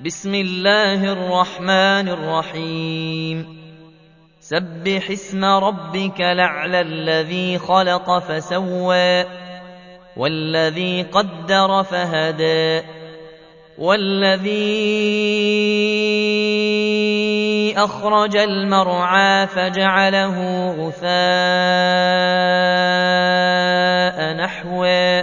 بسم الله الرحمن الرحيم. سبح اسم ربك لعلى الذي خلق فسوى والذي قدر فهدى والذي أخرج المرعى فجعله غثاء نحوا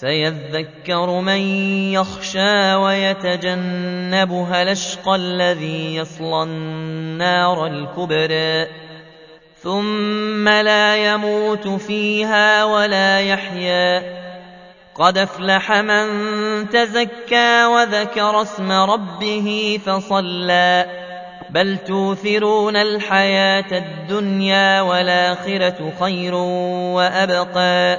سيذكر من يخشى ويتجنبها الأشقى الذي يصلى النار الكبرى. ثم لا يموت فيها ولا يحيا. قد أفلح من تزكى وذكر اسم ربه فصلى. بل توثرون الحياة الدنيا والآخرة خير وأبقى.